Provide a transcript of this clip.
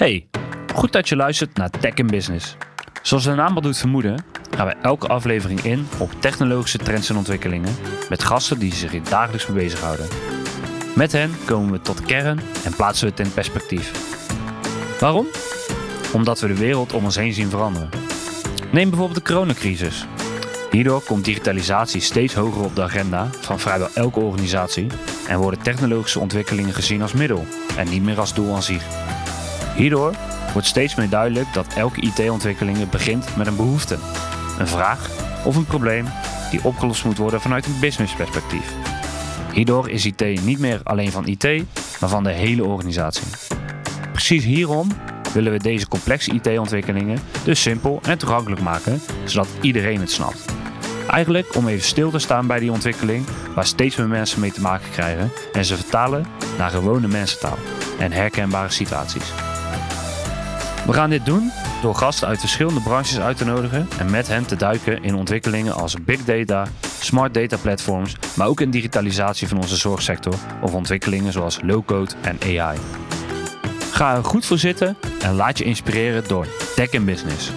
Hey, goed dat je luistert naar Tech in Business. Zoals de naam al doet vermoeden, gaan we elke aflevering in op technologische trends en ontwikkelingen met gasten die zich hier dagelijks mee bezighouden. Met hen komen we tot de kern en plaatsen we het in perspectief. Waarom? Omdat we de wereld om ons heen zien veranderen. Neem bijvoorbeeld de coronacrisis. Hierdoor komt digitalisatie steeds hoger op de agenda van vrijwel elke organisatie en worden technologische ontwikkelingen gezien als middel en niet meer als doel aan zich. Hierdoor wordt steeds meer duidelijk dat elke IT-ontwikkeling begint met een behoefte, een vraag of een probleem die opgelost moet worden vanuit een businessperspectief. Hierdoor is IT niet meer alleen van IT, maar van de hele organisatie. Precies hierom willen we deze complexe IT-ontwikkelingen dus simpel en toegankelijk maken, zodat iedereen het snapt. Eigenlijk om even stil te staan bij die ontwikkeling waar steeds meer mensen mee te maken krijgen en ze vertalen naar gewone mensentaal en herkenbare situaties. We gaan dit doen door gasten uit verschillende branches uit te nodigen en met hen te duiken in ontwikkelingen als big data, smart data platforms, maar ook in digitalisatie van onze zorgsector of ontwikkelingen zoals low-code en AI. Ga er goed voor zitten en laat je inspireren door Tech in Business.